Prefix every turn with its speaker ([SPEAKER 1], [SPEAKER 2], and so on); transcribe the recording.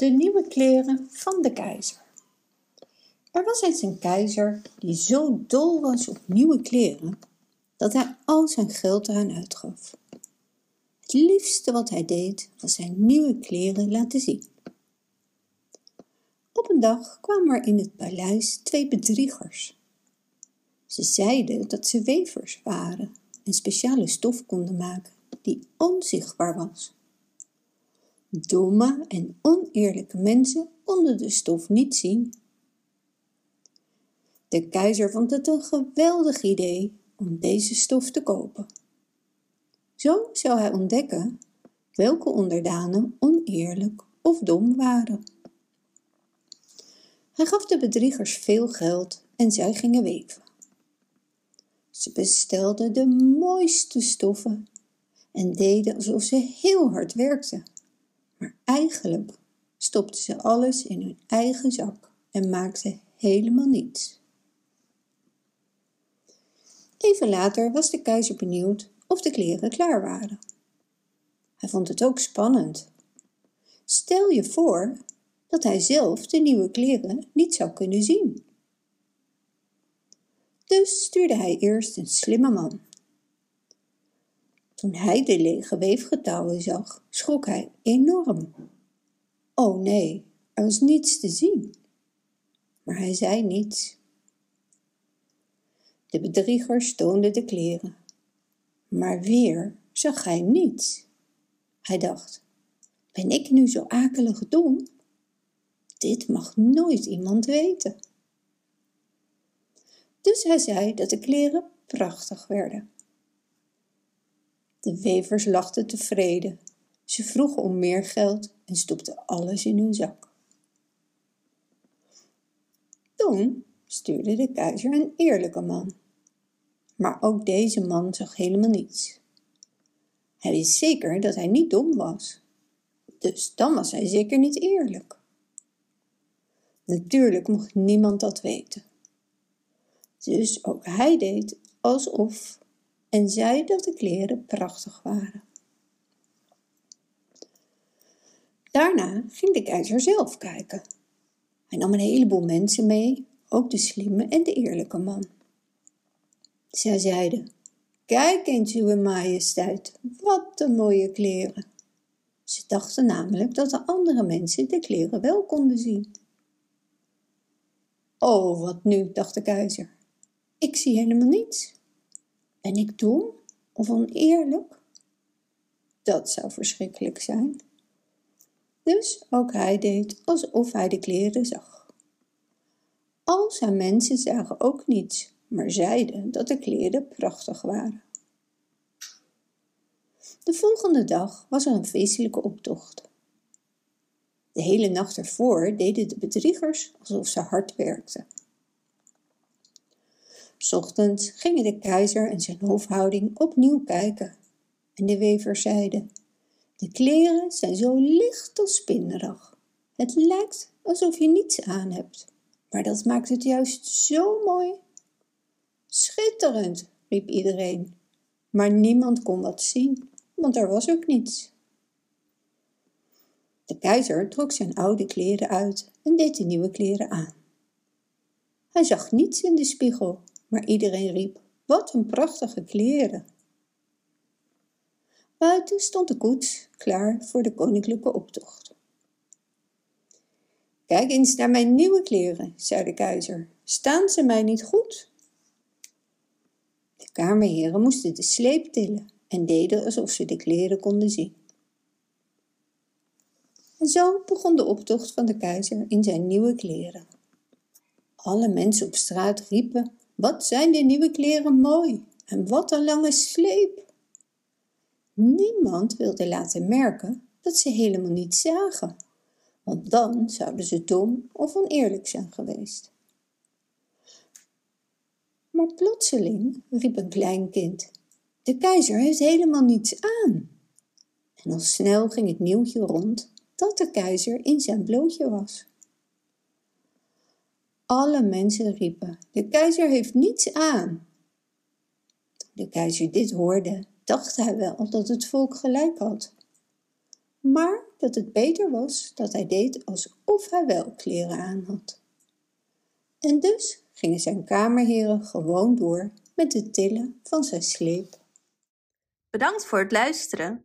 [SPEAKER 1] De nieuwe kleren van de keizer. Er was eens een keizer die zo dol was op nieuwe kleren dat hij al zijn geld eraan uitgaf. Het liefste wat hij deed was zijn nieuwe kleren laten zien. Op een dag kwamen er in het paleis twee bedriegers. Ze zeiden dat ze wevers waren en speciale stof konden maken die onzichtbaar was. Domme en oneerlijke mensen konden de stof niet zien. De keizer vond het een geweldig idee om deze stof te kopen. Zo zou hij ontdekken welke onderdanen oneerlijk of dom waren. Hij gaf de bedriegers veel geld en zij gingen weven. Ze bestelden de mooiste stoffen en deden alsof ze heel hard werkten. Maar eigenlijk stopten ze alles in hun eigen zak en maakten helemaal niets. Even later was de keizer benieuwd of de kleren klaar waren. Hij vond het ook spannend. Stel je voor dat hij zelf de nieuwe kleren niet zou kunnen zien. Dus stuurde hij eerst een slimme man toen hij de lege weefgetouwen zag, schrok hij enorm. Oh nee, er was niets te zien. Maar hij zei niets. De bedrieger stoonde de kleren. Maar weer zag hij niets. Hij dacht, ben ik nu zo akelig dom? Dit mag nooit iemand weten. Dus hij zei dat de kleren prachtig werden. De wevers lachten tevreden. Ze vroegen om meer geld en stopten alles in hun zak. Toen stuurde de keizer een eerlijke man. Maar ook deze man zag helemaal niets. Hij wist zeker dat hij niet dom was. Dus dan was hij zeker niet eerlijk. Natuurlijk mocht niemand dat weten. Dus ook hij deed alsof en zei dat de kleren prachtig waren. Daarna ging de keizer zelf kijken. Hij nam een heleboel mensen mee, ook de slimme en de eerlijke man. Zij zeiden, kijk eens uw majesteit, wat een mooie kleren. Ze dachten namelijk dat de andere mensen de kleren wel konden zien. Oh, wat nu, dacht de keizer. Ik zie helemaal niets. Ben ik dom of oneerlijk? Dat zou verschrikkelijk zijn. Dus ook hij deed alsof hij de kleren zag. Al zijn mensen zagen ook niets, maar zeiden dat de kleren prachtig waren. De volgende dag was er een feestelijke optocht. De hele nacht ervoor deden de bedriegers alsof ze hard werkten. Ochtends gingen de keizer en zijn hofhouding opnieuw kijken. En de wevers zeiden, de kleren zijn zo licht als spinnerig. Het lijkt alsof je niets aan hebt, maar dat maakt het juist zo mooi. Schitterend, riep iedereen, maar niemand kon wat zien, want er was ook niets. De keizer trok zijn oude kleren uit en deed de nieuwe kleren aan. Hij zag niets in de spiegel maar iedereen riep, wat een prachtige kleren. Buiten stond de koets klaar voor de koninklijke optocht. Kijk eens naar mijn nieuwe kleren, zei de keizer. Staan ze mij niet goed? De kamerheren moesten de sleep tillen en deden alsof ze de kleren konden zien. En zo begon de optocht van de keizer in zijn nieuwe kleren. Alle mensen op straat riepen wat zijn die nieuwe kleren mooi en wat een lange sleep. Niemand wilde laten merken dat ze helemaal niet zagen, want dan zouden ze dom of oneerlijk zijn geweest. Maar plotseling riep een klein kind, de keizer heeft helemaal niets aan. En al snel ging het nieuwtje rond dat de keizer in zijn blootje was. Alle mensen riepen, de keizer heeft niets aan. Toen de keizer dit hoorde, dacht hij wel dat het volk gelijk had. maar dat het beter was dat hij deed alsof hij wel kleren aan had. En dus gingen zijn kamerheren gewoon door met het tillen van zijn sleep.
[SPEAKER 2] Bedankt voor het luisteren.